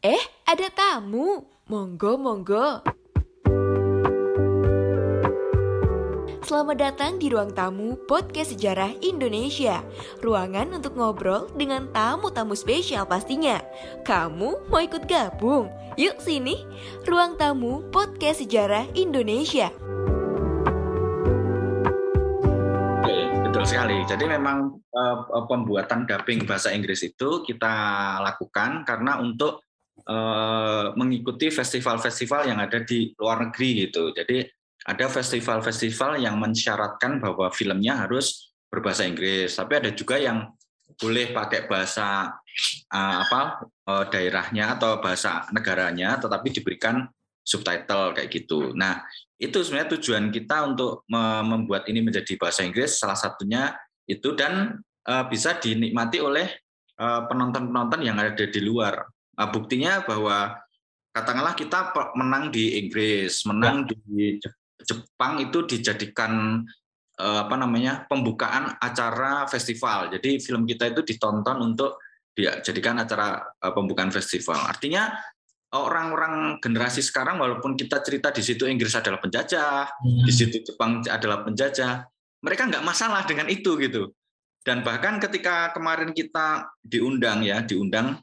Eh, ada tamu. Monggo, monggo. Selamat datang di ruang tamu Podcast Sejarah Indonesia. Ruangan untuk ngobrol dengan tamu-tamu spesial pastinya. Kamu mau ikut gabung? Yuk sini, ruang tamu Podcast Sejarah Indonesia. Betul sekali. Jadi memang uh, pembuatan dubbing bahasa Inggris itu kita lakukan karena untuk mengikuti festival-festival yang ada di luar negeri gitu. Jadi ada festival-festival yang mensyaratkan bahwa filmnya harus berbahasa Inggris, tapi ada juga yang boleh pakai bahasa uh, apa uh, daerahnya atau bahasa negaranya, tetapi diberikan subtitle kayak gitu. Nah, itu sebenarnya tujuan kita untuk membuat ini menjadi bahasa Inggris salah satunya itu dan bisa dinikmati oleh penonton-penonton yang ada di luar. Uh, buktinya bahwa katakanlah kita menang di Inggris, menang ya. di Jepang itu dijadikan eh, apa namanya pembukaan acara festival. Jadi film kita itu ditonton untuk dijadikan acara eh, pembukaan festival. Artinya orang-orang generasi sekarang walaupun kita cerita di situ Inggris adalah penjajah, hmm. di situ Jepang adalah penjajah, mereka nggak masalah dengan itu gitu. Dan bahkan ketika kemarin kita diundang ya, diundang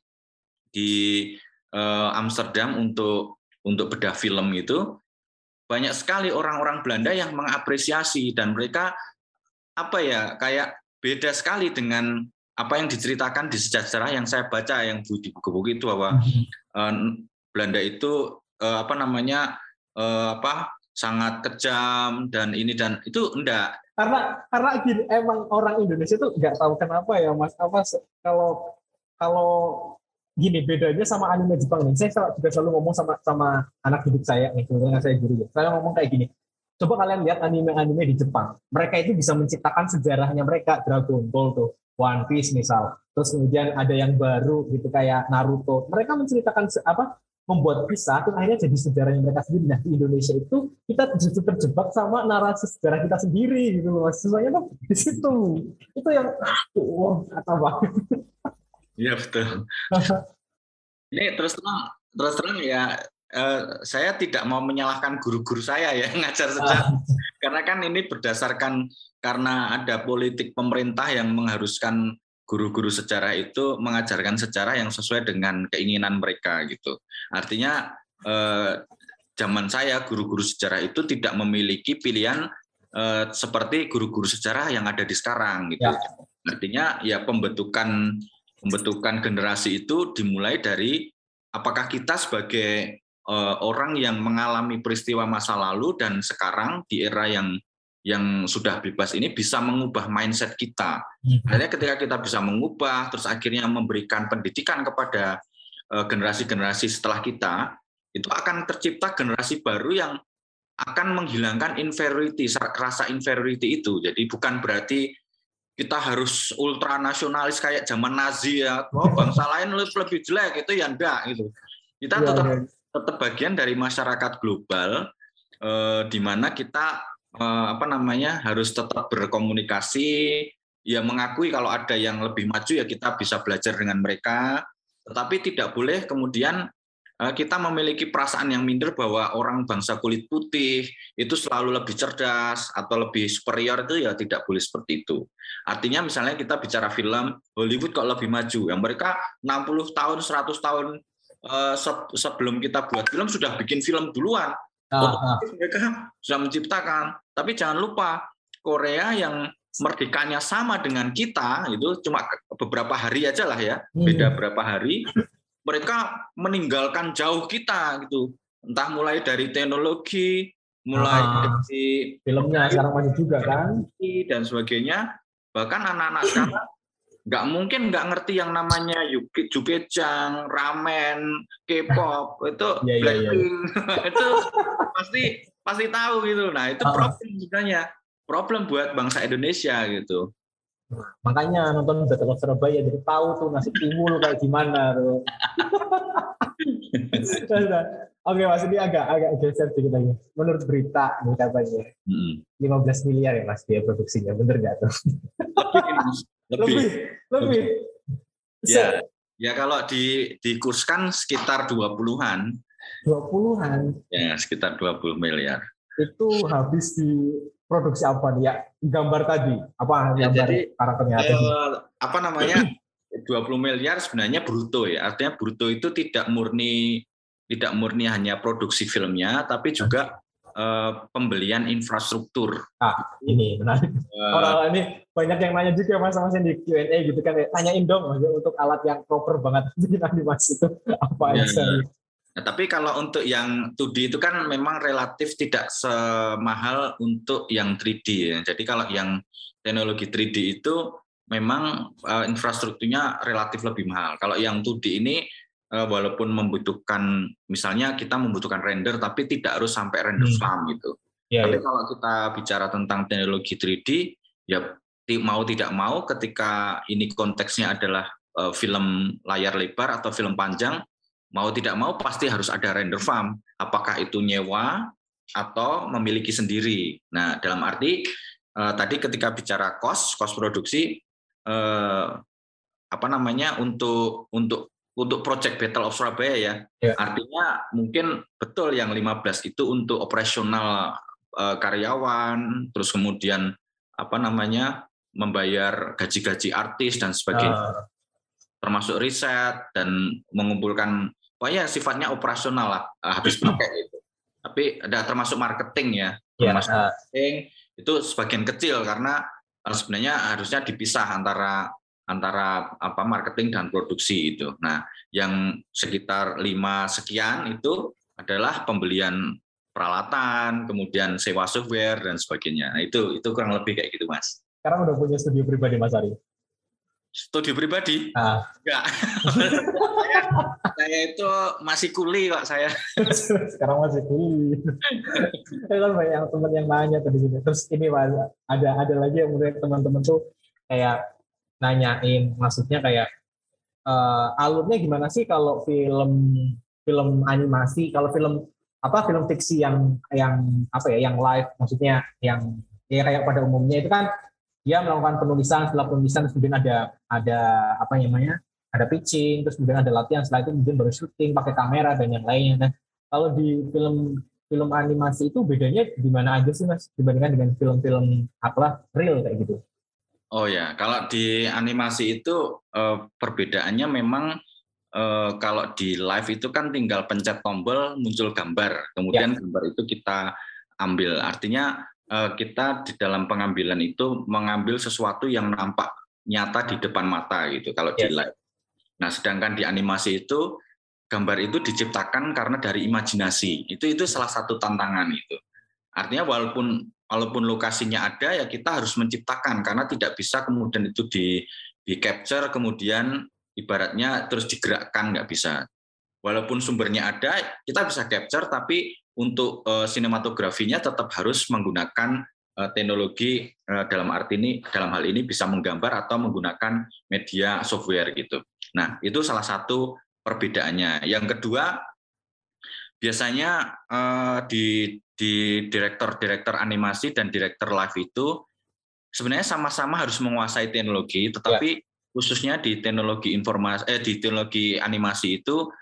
di uh, Amsterdam untuk untuk bedah film itu, banyak sekali orang-orang Belanda yang mengapresiasi dan mereka apa ya kayak beda sekali dengan apa yang diceritakan di sejarah yang saya baca yang di buku-buku itu bahwa uh, Belanda itu uh, apa namanya uh, apa sangat kejam dan ini dan itu enggak. Karena karena gini emang orang Indonesia tuh nggak tahu kenapa ya mas. Apa kalau kalau gini bedanya sama anime Jepang nih. Saya juga selalu ngomong sama sama anak didik saya nih, kebetulan saya guru. Ya. Saya ngomong kayak gini. Coba kalian lihat anime-anime di Jepang. Mereka itu bisa menciptakan sejarahnya mereka Dragon Ball tuh, One Piece misal. Terus kemudian ada yang baru gitu kayak Naruto. Mereka menceritakan apa membuat kisah itu akhirnya jadi sejarahnya mereka sendiri. Nah di Indonesia itu kita justru terjebak sama narasi sejarah kita sendiri gitu loh. Sebenarnya tuh di situ. Itu yang aduh, kata banget. Iya betul. Ini terus terang, terus terang ya eh, saya tidak mau menyalahkan guru-guru saya ya ngajar sejarah, ah. karena kan ini berdasarkan karena ada politik pemerintah yang mengharuskan guru-guru sejarah itu mengajarkan sejarah yang sesuai dengan keinginan mereka gitu. Artinya eh, zaman saya guru-guru sejarah itu tidak memiliki pilihan eh, seperti guru-guru sejarah yang ada di sekarang gitu. Ya. Artinya ya pembentukan pembentukan generasi itu dimulai dari apakah kita sebagai uh, orang yang mengalami peristiwa masa lalu dan sekarang di era yang yang sudah bebas ini bisa mengubah mindset kita. Hmm. Akhirnya ketika kita bisa mengubah, terus akhirnya memberikan pendidikan kepada eh, generasi-generasi setelah kita, itu akan tercipta generasi baru yang akan menghilangkan inferiority, rasa inferiority itu. Jadi bukan berarti kita harus ultra nasionalis kayak zaman Nazi ya, oh bangsa lain lebih jelek itu ya enggak gitu. Kita ya, tetap ya. tetap bagian dari masyarakat global eh, di mana kita eh, apa namanya harus tetap berkomunikasi, ya mengakui kalau ada yang lebih maju ya kita bisa belajar dengan mereka, tetapi tidak boleh kemudian kita memiliki perasaan yang minder bahwa orang bangsa kulit putih itu selalu lebih cerdas atau lebih superior itu ya tidak boleh seperti itu. Artinya misalnya kita bicara film Hollywood kok lebih maju, yang mereka 60 tahun, 100 tahun eh, sebelum kita buat film sudah bikin film duluan. Uh, Mereka sudah menciptakan. Tapi jangan lupa Korea yang merdekanya sama dengan kita itu cuma beberapa hari aja lah ya, beda hmm. berapa hari mereka meninggalkan jauh kita gitu entah mulai dari teknologi mulai ah, dari filmnya sekarang masih juga kan dan sebagainya bahkan anak-anak sekarang nggak mungkin nggak ngerti yang namanya Yuki, Jukejang, ramen, K-pop itu yeah, iya, iya. Blackpink yeah, yeah. itu pasti pasti tahu gitu. Nah itu ah. problem sebenarnya problem buat bangsa Indonesia gitu. Makanya nonton Battle of Surabaya jadi tahu tuh nasi timur kayak gimana tuh. Oke mas ini agak agak geser sedikit lagi. Menurut berita nih katanya hmm. 15 miliar ya mas dia produksinya, bener nggak tuh? lebih, lebih, lebih. Ya, Ya kalau di dikurskan sekitar 20-an. 20-an. Ya, sekitar 20 miliar. Itu habis di produksi apa nih ya? Gambar tadi. Apa ya, gambar jadi, karakternya? Eh, apa namanya? 20 miliar sebenarnya bruto ya. Artinya bruto itu tidak murni tidak murni hanya produksi filmnya tapi juga uh, pembelian infrastruktur. Ah, ini menarik. Uh, Orang ini banyak yang nanya juga mas-mas di Q&A gitu kan, tanyain dong untuk alat yang proper banget bikin animasi itu apa ya. aja. Nah, tapi kalau untuk yang 2D itu kan memang relatif tidak semahal untuk yang 3D ya. Jadi kalau yang teknologi 3D itu memang uh, infrastrukturnya relatif lebih mahal. Kalau yang 2D ini uh, walaupun membutuhkan misalnya kita membutuhkan render tapi tidak harus sampai render hmm. farm gitu. Ya, tapi ya. kalau kita bicara tentang teknologi 3D ya mau tidak mau ketika ini konteksnya adalah uh, film layar lebar atau film panjang mau tidak mau pasti harus ada render farm. Apakah itu nyewa atau memiliki sendiri. Nah, dalam arti uh, tadi ketika bicara cost, cost produksi uh, apa namanya untuk untuk untuk project Battle of Surabaya ya. ya. Artinya mungkin betul yang 15 itu untuk operasional uh, karyawan, terus kemudian apa namanya membayar gaji-gaji artis dan sebagainya. Uh. Termasuk riset dan mengumpulkan oh ya sifatnya operasional lah uh, habis pakai itu. Tapi ada termasuk marketing ya. ya termasuk uh. marketing itu sebagian kecil karena sebenarnya harusnya dipisah antara antara apa marketing dan produksi itu. Nah, yang sekitar lima sekian itu adalah pembelian peralatan, kemudian sewa software dan sebagainya. Nah, itu itu kurang lebih kayak gitu, Mas. Sekarang udah punya studio pribadi, Mas Ari? Studio pribadi? Ah. Enggak. saya, saya itu masih kuli kok saya. Sekarang masih kuli. kan banyak teman yang nanya tadi Terus ini ada ada lagi yang menurut teman-teman tuh kayak nanyain maksudnya kayak uh, alurnya gimana sih kalau film film animasi kalau film apa film fiksi yang yang apa ya yang live maksudnya yang ya kayak pada umumnya itu kan dia melakukan penulisan setelah penulisan kemudian ada ada apa namanya ada pitching terus kemudian ada latihan setelah itu kemudian baru syuting pakai kamera dan yang lainnya nah kalau di film film animasi itu bedanya di mana aja sih mas dibandingkan dengan film-film apa real kayak gitu Oh ya, kalau di animasi itu eh, perbedaannya memang eh, kalau di live itu kan tinggal pencet tombol muncul gambar, kemudian ya. gambar itu kita ambil. Artinya kita di dalam pengambilan itu mengambil sesuatu yang nampak nyata di depan mata gitu kalau ya. di live. Nah, sedangkan di animasi itu gambar itu diciptakan karena dari imajinasi. Itu itu salah satu tantangan itu. Artinya walaupun walaupun lokasinya ada ya kita harus menciptakan karena tidak bisa kemudian itu di di capture kemudian ibaratnya terus digerakkan nggak bisa walaupun sumbernya ada kita bisa capture tapi untuk uh, sinematografinya tetap harus menggunakan uh, teknologi uh, dalam arti ini dalam hal ini bisa menggambar atau menggunakan media software gitu nah itu salah satu perbedaannya yang kedua biasanya uh, di di direktur-direktur animasi dan direktur live itu sebenarnya sama-sama harus menguasai teknologi, tetapi ya. khususnya di teknologi informasi eh di teknologi animasi itu eh,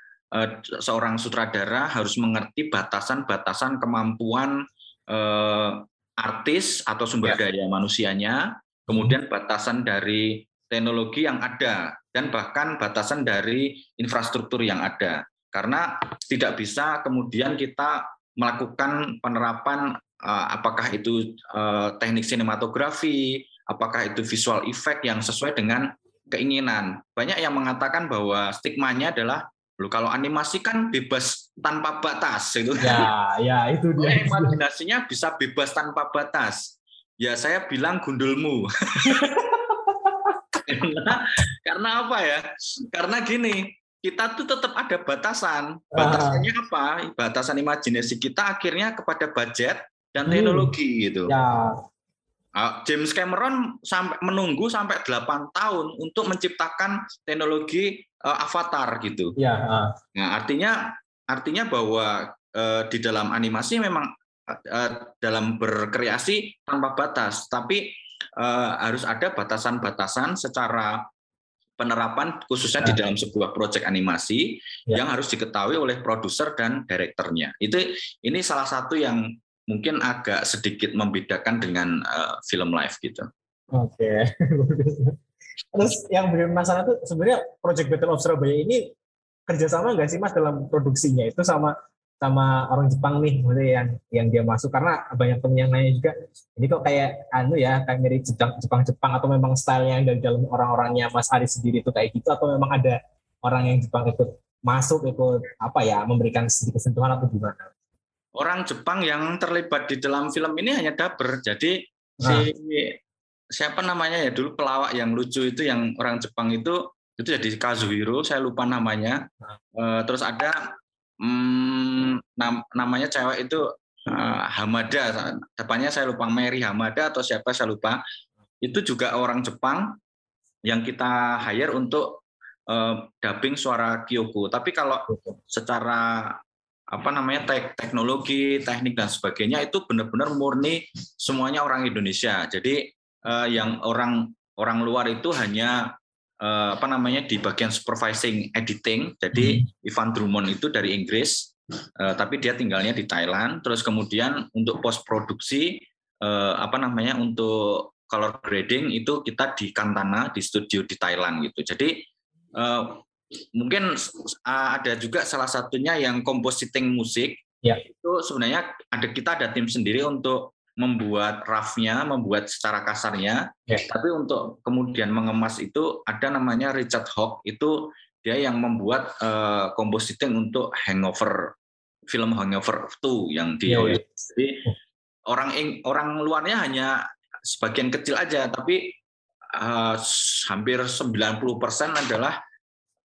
seorang sutradara harus mengerti batasan-batasan kemampuan eh, artis atau sumber ya. daya manusianya, kemudian batasan dari teknologi yang ada dan bahkan batasan dari infrastruktur yang ada. Karena tidak bisa kemudian kita melakukan penerapan uh, apakah itu uh, teknik sinematografi, apakah itu visual effect yang sesuai dengan keinginan. Banyak yang mengatakan bahwa stigmanya adalah Loh, kalau animasi kan bebas tanpa batas itu. Ya, ya itu dia. Imajinasinya bisa bebas tanpa batas. Ya saya bilang gundulmu. karena, karena apa ya? Karena gini, kita tuh tetap ada batasan. Batasannya apa? Batasan imajinasi kita akhirnya kepada budget dan hmm. teknologi hmm. gitu. Ya. James Cameron sampai menunggu sampai 8 tahun untuk menciptakan teknologi uh, avatar gitu. Ya. Nah, artinya artinya bahwa uh, di dalam animasi memang uh, dalam berkreasi tanpa batas, tapi uh, harus ada batasan-batasan secara penerapan khususnya di Nah. dalam sebuah proyek animasi Ya. yang harus diketahui oleh produser dan direkturnya. Itu ini salah satu yang mungkin agak sedikit membedakan dengan eh, film live gitu. Oke. Terus yang bikin penasaran tuh sebenarnya Project Battle of Surabaya ini kerjasama nggak sih mas dalam produksinya itu sama sama orang Jepang nih, maksudnya yang yang dia masuk karena banyak temen yang nanya juga ini kok kayak anu ya kayak mirip Jepang Jepang Jepang atau memang stylenya yang dari dalam orang-orangnya Mas Ari sendiri itu kayak gitu atau memang ada orang yang Jepang ikut masuk ikut apa ya memberikan sedikit sentuhan atau gimana? Orang Jepang yang terlibat di dalam film ini hanya dubber. Jadi si Nah. siapa namanya ya dulu pelawak yang lucu itu yang orang Jepang itu itu jadi Kazuhiro, saya lupa namanya. Eh, terus ada hmm, nam- namanya cewek itu eh, Hamada, depannya saya lupa Mary Hamada atau siapa saya lupa. Itu juga orang Jepang yang kita hire untuk eh, dubbing suara Kyoko. Tapi kalau secara apa namanya tek- teknologi, teknik dan sebagainya itu benar-benar murni semuanya orang Indonesia. Jadi eh, yang orang orang luar itu hanya eh, apa namanya di bagian supervising editing. Jadi Ivan Drummond itu dari Inggris, eh, tapi dia tinggalnya di Thailand. Terus kemudian untuk post produksi eh, apa namanya untuk color grading itu kita di Kantana di studio di Thailand gitu. Jadi eh, mungkin uh, ada juga salah satunya yang compositing musik Ya. itu sebenarnya ada kita ada tim sendiri untuk membuat roughnya, membuat secara kasarnya. Ya. Tapi untuk kemudian mengemas itu ada namanya Richard Hawk itu dia yang membuat uh, compositing untuk Hangover film Hangover 2 yang di iya. Hollywood. Jadi orang orang luarnya hanya sebagian kecil aja tapi uh, hampir 90% adalah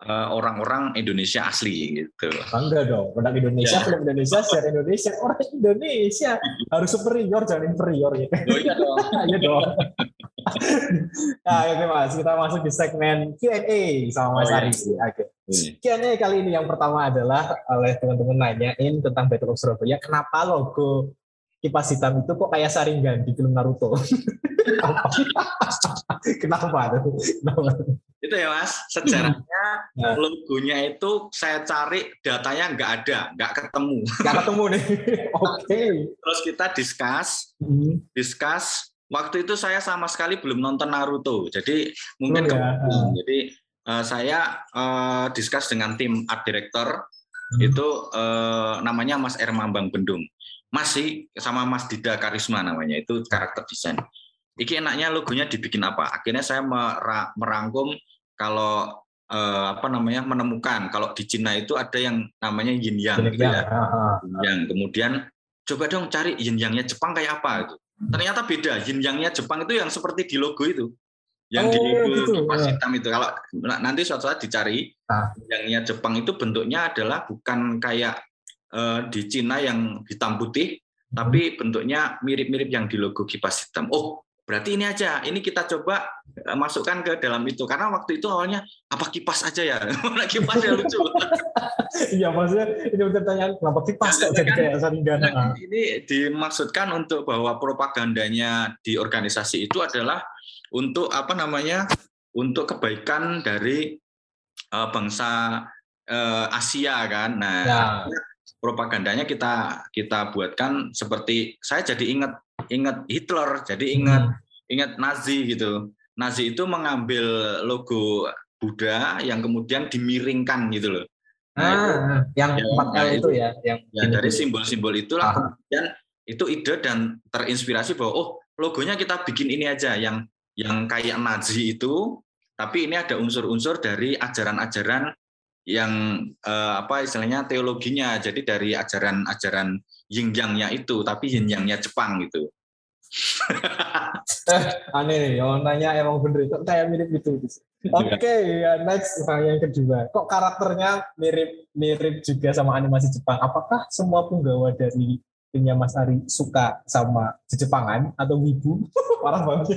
orang-orang Indonesia asli gitu. Bangga dong, produk Indonesia, Ya. film Indonesia, share Indonesia, orang Indonesia harus superior jangan inferior ya. Oh iya dong. Iya dong. nah, oke Mas, kita masuk di segmen Q&A sama Mas Oh, iya. Aris. Oke. Q&A kali ini yang pertama adalah oleh teman-teman nanyain tentang Battle of Surabaya, kenapa logo kipas hitam itu kok kayak Sharingan di film Naruto? Apa? Kenapa? Kenapa? Itu ya Mas, sejarahnya Nah. logonya itu saya cari datanya nggak ada, nggak ketemu. Gak ketemu nih. Oke. Terus kita discuss, Hmm. discuss. Waktu itu saya sama sekali belum nonton Naruto, jadi mungkin Belum ya? kebetulan. Jadi eh, saya eh, discuss dengan tim art director Hmm. itu eh, namanya Mas Ermambang Bendung. Mas sih sama Mas Dida Karisma namanya itu karakter desain. Iki enaknya logonya dibikin apa? Akhirnya saya mera- merangkum kalau eh, apa namanya menemukan kalau di Cina itu ada yang namanya yin yang gitu Ya. ah, ah. Yin yang. Kemudian coba dong cari yin yangnya Jepang kayak apa itu. Ternyata beda. Yin yangnya Jepang itu yang seperti di logo itu. Yang di Oh, logo gitu. kipas Ah. hitam itu. Kalau nanti suatu saat dicari Ah. yin yangnya Jepang itu bentuknya adalah bukan kayak eh, di Cina yang hitam putih, tapi bentuknya mirip-mirip yang di logo kipas hitam. Oh, berarti ini aja. Ini kita coba eh, masukkan ke dalam itu karena waktu itu awalnya apa kipas aja ya. Mana kipas ya lucu. Iya maksudnya ini pertanyaan kenapa kipas kok jadi kayak Sharingan? Nah, Ah. ini dimaksudkan untuk bahwa propagandanya di organisasi itu adalah untuk apa namanya untuk kebaikan dari eh, bangsa eh, Asia kan. Nah, Ya. propagandanya kita kita buatkan seperti saya jadi ingat ingat Hitler, jadi ingat Hmm. ingat Nazi gitu. Nazi itu mengambil logo Buddha yang kemudian dimiringkan gitu loh. Nah, itu Ah, yang Ya, 4L nah, itu itu. ya, yang Ya dari simbol-simbol itulah Ah. kemudian itu ide dan terinspirasi bahwa oh logonya kita bikin ini aja yang yang kayak Nazi itu, tapi ini ada unsur-unsur dari ajaran-ajaran yang eh, apa istilahnya teologinya. Jadi dari ajaran-ajaran yin yang-nya itu, tapi yin yang-nya Jepang gitu. aneh nih, yang nanya emang bener kok kayak mirip gitu. Oke, ya next pertanyaan kedua. Kok karakternya mirip mirip juga sama animasi Jepang? Apakah semua penggawa dari timnya Mas Ari suka sama Jepangan atau wibu? Parah banget.